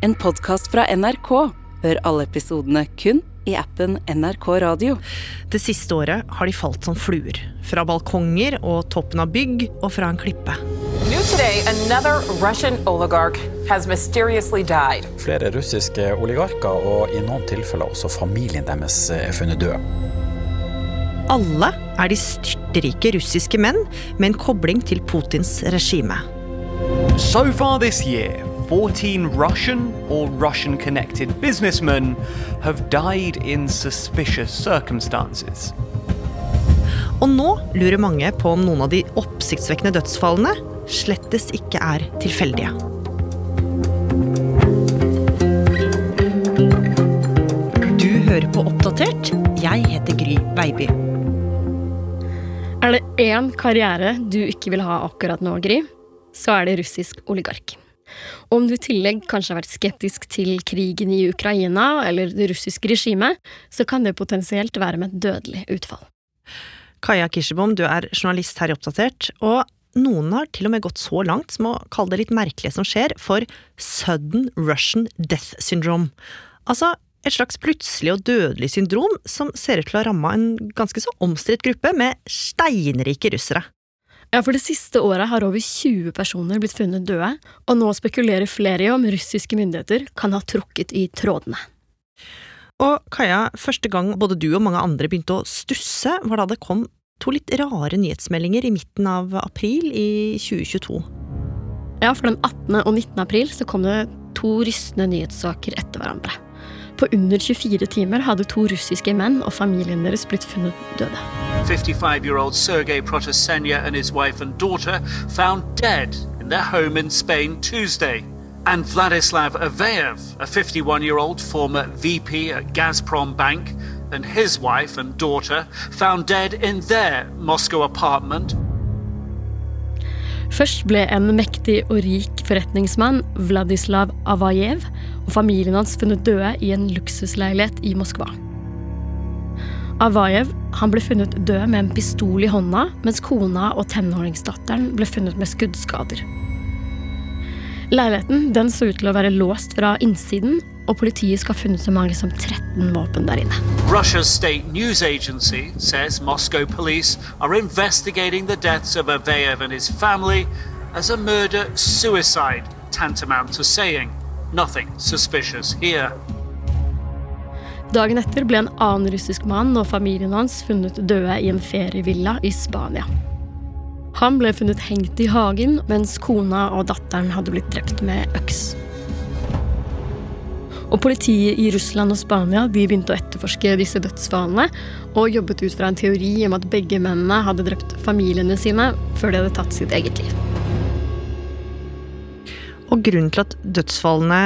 en podkast fra NRK. Hør alle episodene kun i appen NRK Radio. Det siste året har de falt som fluer. Fra balkonger og toppen av bygg og fra en klippe. New today, another Russian oligarch has mysteriously died. Flere russiske oligarker og i noen tilfeller også familien deres er funnet død. Alle er de styrterike russiske menn med en kobling til Putins regime. So far this year, 14 Russian or Russian connected businessmen have died in suspicious circumstances. Og nå lurer mange på om noen av de oppsiktsvekkende dødsfallene slettes ikke er tilfeldige. Du hører på Oppdatert. Jeg heter Gry Veiby. Er det én karriere du ikke vil ha akkurat nå, Gry, så er det russisk oligark. Om du i tillegg kanskje har vært skeptisk til krigen i Ukraina eller det russiske regimet, så kan det potensielt være med et dødelig utfall. Kaja Kirsebom, du er journalist her i Oppdatert, og noen har til og med gått så langt som å kalle det litt merkelige som skjer, for sudden Russian death syndrome. Altså et slags plutselig og dødelig syndrom som ser ut til å ha ramma en ganske så omstridt gruppe med steinrike russere. Ja, for det siste året har over 20 personer blitt funnet døde, og nå spekulerer flere i om russiske myndigheter kan ha trukket i trådene. Og Kaja, første gang både du og mange andre begynte å stusse, var da det kom to litt rare nyhetsmeldinger i midten av april i 2022. Ja, for den 18. og 19. april så kom det to rystende nyhetssaker etter hverandre. På under 24 timer hadde to russiske menn og familien deres blitt funnet døde. 55-year-old Sergei Protosenya and his wife and daughter found dead in their home in Spain Tuesday. And Vladislav Aveyev, a 51-year-old former VP at Gazprom Bank, and his wife and daughter found dead in their Moscow apartment. Først ble en mektig og rik forretningsmann, Vladislav Avajev, og familien hans funnet døde i en luksusleilighet i Moskva. Avajev ble funnet død med en pistol i hånda, mens kona og tenåringsdatteren ble funnet med skuddskader. Leiligheten så ut til å være låst fra innsiden, og politiet skal ha funnet så mange som 13 våpen der inne. Russia's state news agency says Moscow police are investigating the deaths of Aveyev and his family as a murder suicide, tantamount to saying nothing suspicious here. Dagen etter ble en annen russisk mann og familien hans funnet døde i en ferievilla i Spania. Han ble funnet hengt i hagen, mens kona og datteren hadde blitt drept med øks. Og Politiet i Russland og Spania de begynte å etterforske disse dødsfallene og jobbet ut fra en teori om at begge mennene hadde drept familiene sine før de hadde tatt sitt eget liv. Og grunnen til at dødsfallene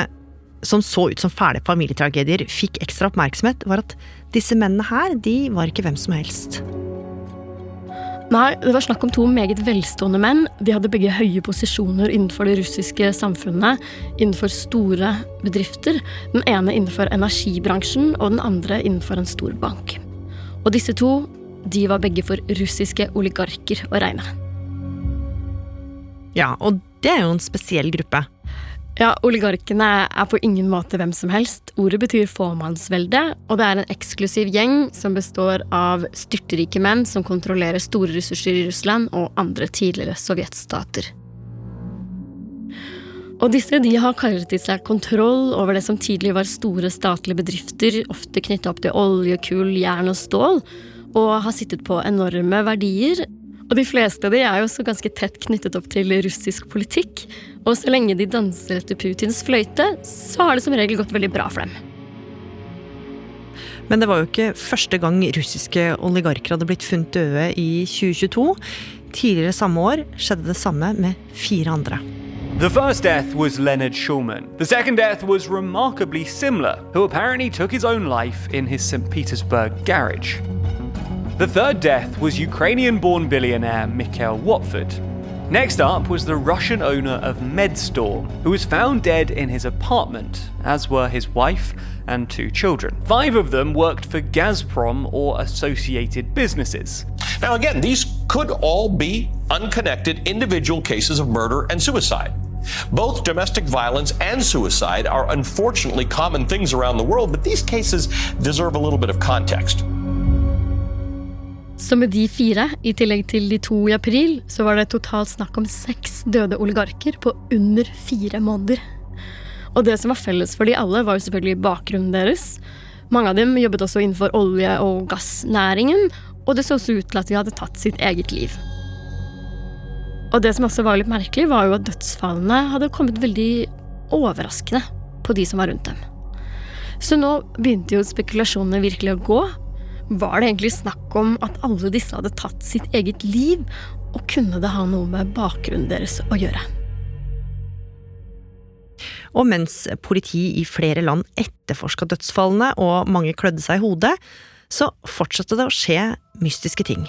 som så ut som fæle familietragedier, fikk ekstra oppmerksomhet, var at disse mennene her, de var ikke hvem som helst. Nei, det var snakk om to meget velstående menn. De hadde begge høye posisjoner innenfor det russiske samfunnet, innenfor store bedrifter. Den ene innenfor energibransjen, og den andre innenfor en stor bank. Og disse to, de var begge for russiske oligarker å regne. Ja, og det er jo en spesiell gruppe. Ja, Oligarkene er på ingen måte hvem som helst. Ordet betyr fåmannsvelde, og det er en eksklusiv gjeng som består av styrterike menn som kontrollerer store ressurser i Russland og andre tidligere sovjetstater. Og disse de har kallet til seg kontroll over det som tidligere var store statlige bedrifter, ofte knytta opp til olje, kull, jern og stål, og har sittet på enorme verdier. Og de fleste av de er jo også ganske tett knyttet opp til russisk politikk. Og så lenge de danser etter Putins fløyte, så har det som regel gått veldig bra for dem. Men det var jo ikke første gang russiske oligarker hadde blitt funnet døde i 2022. Tidligere samme år skjedde det samme med fire andre. The first death was Leonard Schulman. The second death was remarkably similar, who apparently took his own life in his St. Petersburg garage. The third death was Ukrainian born billionaire Mikhail Watford. Next up was the Russian owner of Medstorm, who was found dead in his apartment, as were his wife and two children. Five of them worked for Gazprom or associated businesses. Now, again, these could all be unconnected individual cases of murder and suicide. Both domestic violence and suicide are unfortunately common things around the world, but these cases deserve a little bit of context. Så med de fire, i tillegg til de to i april, så var det totalt snakk om seks døde oligarker på under fire måneder. Og det som var felles for de alle, var jo selvfølgelig bakgrunnen deres. Mange av dem jobbet også innenfor olje- og gassnæringen, og det så også ut til at de hadde tatt sitt eget liv. Og det som også var litt merkelig, var jo at dødsfallene hadde kommet veldig overraskende på de som var rundt dem. Så nå begynte jo spekulasjonene virkelig å gå. Var det egentlig snakk om at alle disse hadde tatt sitt eget liv, og kunne det ha noe med bakgrunnen deres å gjøre? Og mens politi i flere land etterforska dødsfallene og mange klødde seg i hodet, så fortsatte det å skje mystiske ting.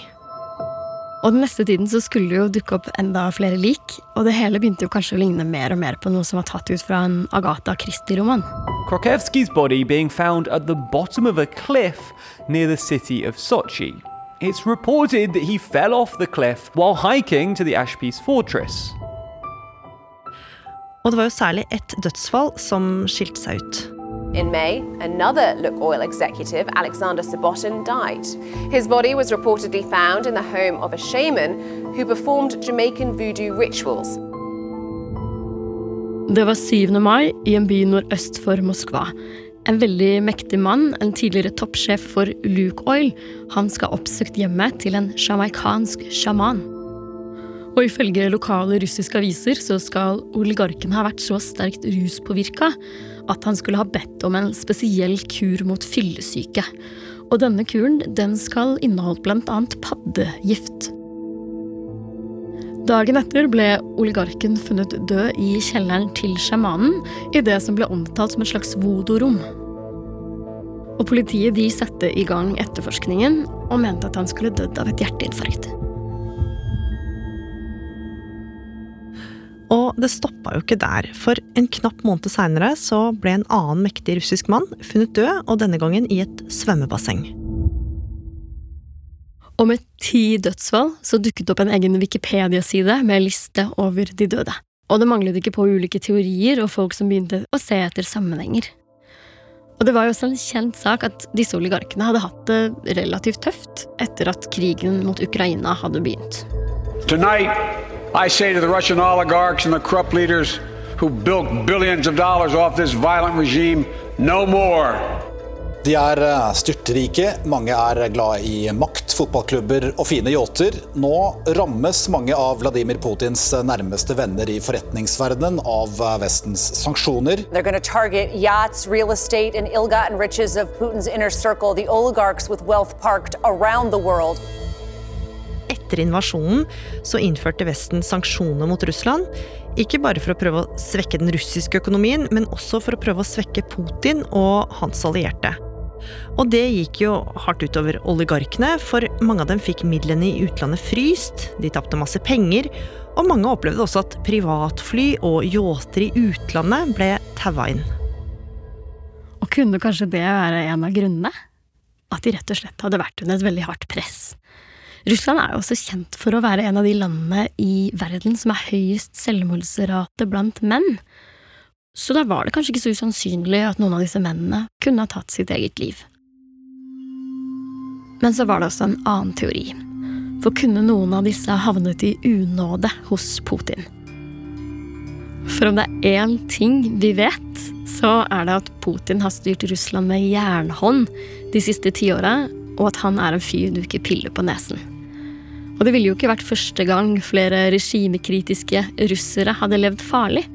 Og den neste tiden så skulle det jo dukke opp enda flere lik, og det hele begynte jo kanskje å ligne mer og mer på noe som var tatt ut fra en Agatha Christie-roman. Krakevskijs body being found at the bottom of a cliff near the city of Sochi. It's reported that he fell off the cliff while hiking to the Ashpiece fortress. Og det var jo særlig ett dødsfall som skilte seg ut. In May, another Lukoil Oil executive, Alexander Sabotin, died. His body was reportedly found in the home of a shaman who performed Jamaican voodoo rituals. Det var 7. mai i en by nordøst for Moskva. En veldig mektig mann, en tidligere toppsjef for Luke Oil, han skal ha oppsøkt hjemmet til en sjamaikansk sjaman. Og ifølge lokale russiske aviser så skal oligarken ha vært så sterkt ruspåvirka at han skulle ha bedt om en spesiell kur mot fyllesyke. Og denne kuren den skal inneholde bl.a. paddegift. Dagen etter ble oligarken funnet død i kjelleren til sjamanen i det som ble omtalt som et slags voodoo-rom. Og Politiet de satte i gang etterforskningen og mente at han skulle dødd av et hjerteinfarkt. Og det stoppa jo ikke der, for en knapp måned seinere så ble en annen mektig russisk mann funnet død, og denne gangen i et svømmebasseng. Og med ti dødsfall så dukket det opp en egen Wikipedia-side med liste over de døde. Og det manglet ikke på ulike teorier og folk som begynte å se etter sammenhenger. Og det var jo også en kjent sak at disse oligarkene hadde hatt det relativt tøft etter at krigen mot Ukraina hadde begynt. Tonight, I say to the Russian oligarchs and the corrupt leaders who built billions of dollars off this violent regime, no more. De er eh, styrtrike, mange er glad i makt, fotballklubber og fine yachter. Nå rammes mange av Vladimir Putins nærmeste venner i forretningsverdenen av eh, Vestens sanksjoner. They're going to target yachts, real estate, and ill-gotten Putin's inner circle, the oligarchs with wealth parked around the world. Etter invasjonen så innførte Vesten sanksjoner mot Russland. Ikke bare for å prøve å svekke den russiske økonomien, men også for å prøve å svekke Putin og hans allierte. Og det gikk jo hardt utover oligarkene, for mange av dem fikk midlene i utlandet fryst, de tapte masse penger, og mange opplevde også at privatfly og yachter i utlandet ble taua inn. Og kunne kanskje det være en av grunnene? At de rett og slett hadde vært under et veldig hardt press. Russland er jo også kjent for å være en av de landene i verden som er høyest selvmordsrate blant menn. Så da var det kanskje ikke så usannsynlig at noen av disse mennene kunne ha tatt sitt eget liv. Men så var det også en annen teori. For kunne noen av disse ha havnet i unåde hos Putin? For om det er én ting vi vet, så er det at Putin har styrt Russland med jernhånd de siste tiåra, og at han er en fyr du ikke piller på nesen. Og det ville jo ikke vært første gang flere regimekritiske russere hadde levd farlig.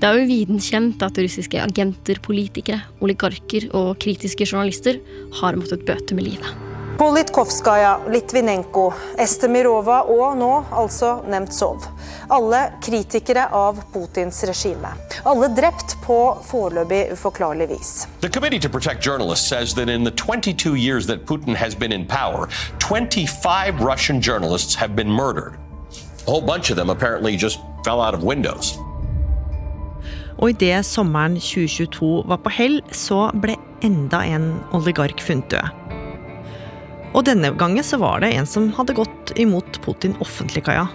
Det er jo viden kjent at russiske agenter, politikere, oligarker og kritiske journalister har måttet bøte med livet. Politkovskaja, Litvinenko, Estemirova og nå altså Nemtsov. Alle kritikere av Putins regime. Alle drept på foreløpig uforklarlig vis. The Committee to Protect Journalists says that in the 22 years that Putin has been in power, 25 Russian journalists have been murdered. A whole bunch of them apparently just fell out of windows. Og idet sommeren 2022 var på hell, så ble enda en oligark funnet død. Og denne gangen så var det en som hadde gått imot Putin offentlig, Kaja.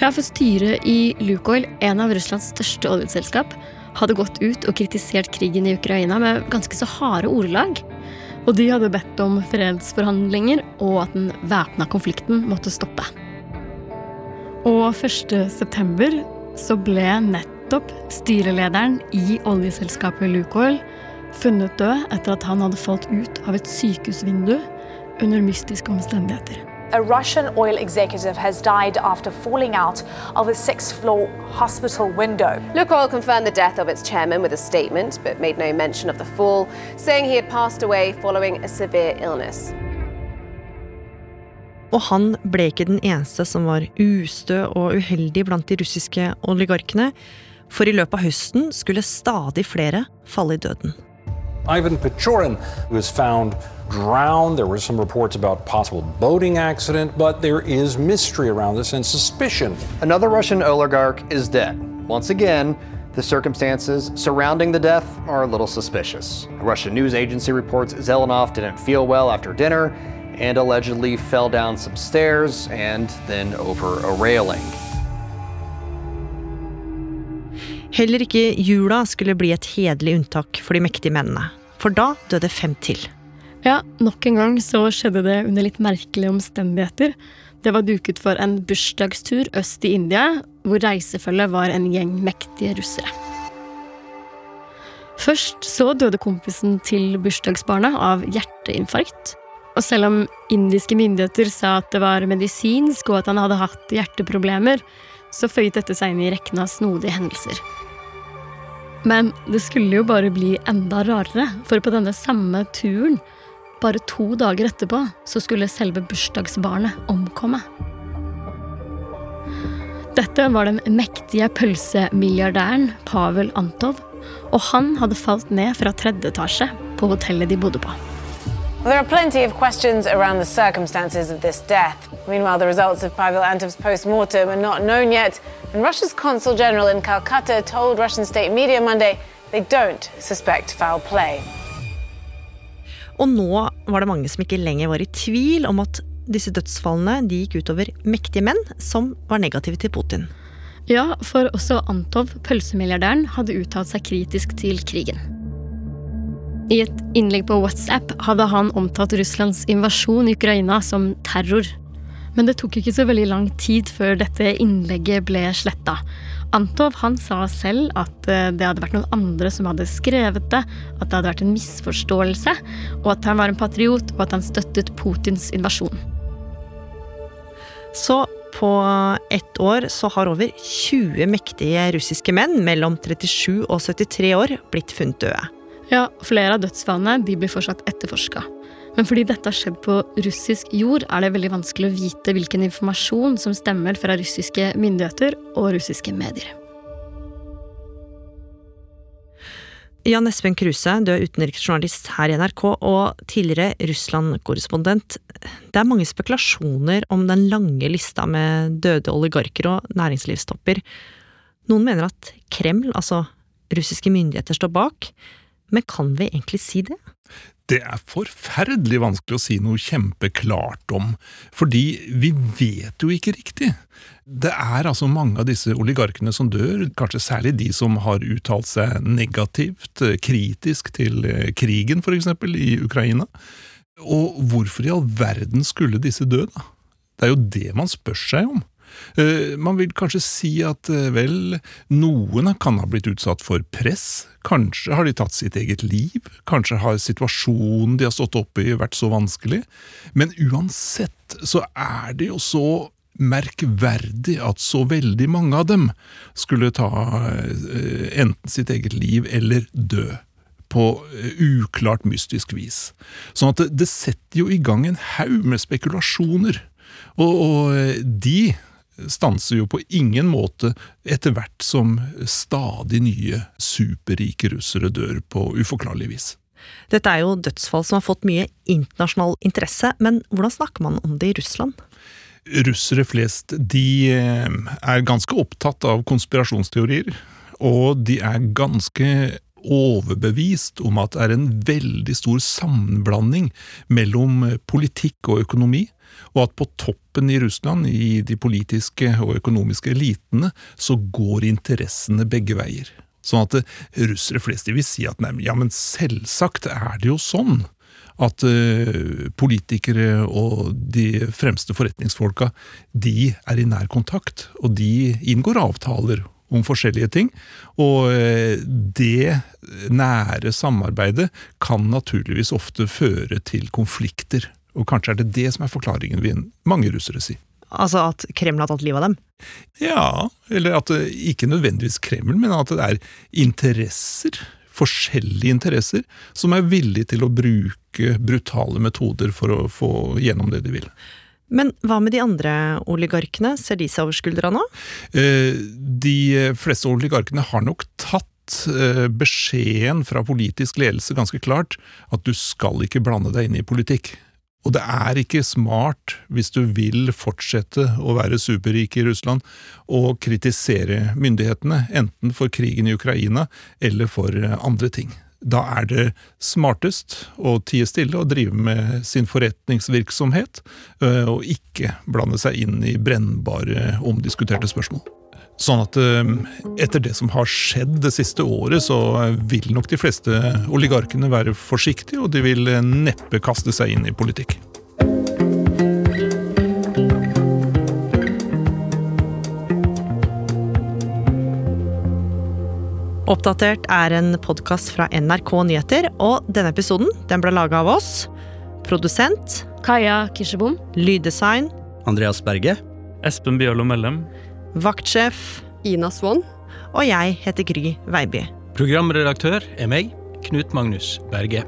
Ja, for styret i Lukoil, en av Russlands største oljeselskap, hadde gått ut og kritisert krigen i Ukraina med ganske så harde ordelag. Og de hadde bedt om fredsforhandlinger og at den væpna konflikten måtte stoppe. Og 1.9. så ble nettopp styrelederen i oljeselskapet Lukoil funnet død etter at han hadde falt ut av et sykehusvindu under mystiske omstendigheter. A Russian oil executive has died after falling out of a sixth floor hospital window. Lukoil confirmed the death of its chairman with a statement, but made no mention of the fall, saying he had passed away following a severe illness. Og han ble ikke den eneste som var ustø og uheldig blant de russiske oligarkene, for i løpet av høsten skulle stadig flere falle i døden. Ivan Pechorin was found drowned. There were some reports about possible boating accident, but there is mystery around this and suspicion. Another Russian oligarch is dead. Once again, the circumstances surrounding the death are a little suspicious. A Russian news agency reports Zelenov didn't feel well after dinner and allegedly fell down some stairs and then over a railing. Heller ikke jula skulle bli et hederlig unntak for de mektige mennene. For da døde fem til. Ja, nok en gang så skjedde det under litt merkelige omstendigheter. Det var duket for en bursdagstur øst i India, hvor reisefølget var en gjeng mektige russere. Først så døde kompisen til bursdagsbarnet av hjerteinfarkt. Og selv om indiske myndigheter sa at det var medisinsk og at han hadde hatt hjerteproblemer, så føyet dette seg inn i rekken av snodige hendelser. Men det skulle jo bare bli enda rarere, for på denne samme turen, bare to dager etterpå, så skulle selve bursdagsbarnet omkomme. Dette var den mektige pølsemilliardæren Pavel Antov, og han hadde falt ned fra tredje etasje på hotellet de bodde på. There are plenty of questions around the circumstances of this death. Meanwhile, the results of Pavel Antov's post-mortem are not known yet, and Russia's consul general in Calcutta told Russian state media Monday they don't suspect foul play. Og nå var det mange som ikke lenger var i tvil om at disse dødsfallene de gikk utover mektige menn som var negative til Putin. Ja, for også Antov, pølsemilliardæren, hadde uttalt seg kritisk til krigen. I et innlegg på WhatsApp hadde han omtalt Russlands invasjon i Ukraina som terror. Men det tok ikke så veldig lang tid før dette innlegget ble sletta. Antov han sa selv at eh, det hadde vært noen andre som hadde skrevet det, at det hadde vært en misforståelse, og at han var en patriot, og at han støttet Putins invasjon. Så på ett år så har over 20 mektige russiske menn mellom 37 og 73 år blitt funnet døde. Ja, flere av dødsfallene de blir fortsatt etterforska. Men fordi dette har skjedd på russisk jord, er det veldig vanskelig å vite hvilken informasjon som stemmer fra russiske myndigheter og russiske medier. Jan Espen Kruse, du er utenriksjournalist her i NRK og tidligere Russland-korrespondent. Det er mange spekulasjoner om den lange lista med døde oligarker og næringslivstopper. Noen mener at Kreml, altså russiske myndigheter, står bak. Men kan vi egentlig si det? Det er forferdelig vanskelig å si noe kjempeklart om, fordi vi vet jo ikke riktig. Det er altså mange av disse oligarkene som dør, kanskje særlig de som har uttalt seg negativt, kritisk til eh, krigen eksempel, i Ukraina. Og hvorfor i all verden skulle disse dø, da? Det er jo det man spør seg om. Eh, man vil kanskje si at eh, vel, noen kan ha blitt utsatt for press. Kanskje har de tatt sitt eget liv. Kanskje har situasjonen de har stått oppe i vært så vanskelig. Men uansett så er det jo så merkverdig at så veldig mange av dem skulle ta eh, enten sitt eget liv eller dø på uklart, mystisk vis. Sånn at det, det setter jo i gang en haug med spekulasjoner. Og, og de stanser jo på ingen måte etter hvert som stadig nye superrike russere dør på uforklarlig vis. Dette er jo dødsfall som har fått mye internasjonal interesse, men hvordan snakker man om det i Russland? Russere flest de eh, er ganske opptatt av konspirasjonsteorier. Og de er ganske overbevist om at det er en veldig stor sammenblanding mellom politikk og økonomi, og at på toppen i Russland, i de politiske og økonomiske elitene, så går interessene begge veier. Sånn at russere flest vil si at nei, ja, men selvsagt er det jo sånn at uh, politikere og de fremste forretningsfolka de er i nær kontakt, og de inngår avtaler om forskjellige ting. Og uh, det nære samarbeidet kan naturligvis ofte føre til konflikter. Og kanskje er det det som er forklaringen, vil mange russere si. Altså at Kreml har tatt livet av dem? Ja, eller at det ikke nødvendigvis Kreml, men at det er interesser forskjellige interesser som er villige til å bruke brutale metoder for å få gjennom det de vil. Men hva med de andre oligarkene, ser de seg over skuldra nå? Eh, de fleste oligarkene har nok tatt eh, beskjeden fra politisk ledelse ganske klart, at du skal ikke blande deg inn i politikk. Og det er ikke smart, hvis du vil fortsette å være superrik i Russland, å kritisere myndighetene, enten for krigen i Ukraina eller for andre ting. Da er det smartest å tie stille og drive med sin forretningsvirksomhet, øh, og ikke blande seg inn i brennbare, omdiskuterte spørsmål. Sånn at eh, etter det som har skjedd det siste året, så vil nok de fleste oligarkene være forsiktige, og de vil neppe kaste seg inn i politikk. Oppdatert er en podkast fra NRK Nyheter, og denne episoden den ble laga av oss. Produsent Kaja Kirsebom. Lyddesign Andreas Berge. Espen Bjørlo Mellem. Vaktsjef Ina Swann. Og jeg heter Gry Veiby. Programredaktør er meg, Knut Magnus Berge.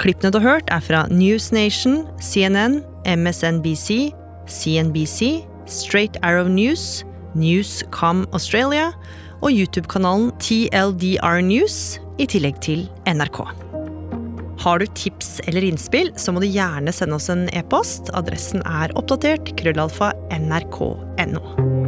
Klippene du har hørt, er fra News Nation, CNN, MSNBC, CNBC, Straight Arrow News, Newscom Australia og YouTube-kanalen TLDR News, i tillegg til NRK. Har du tips eller innspill, så må du gjerne sende oss en e-post. Adressen er oppdatert krøllalfa nrk.no.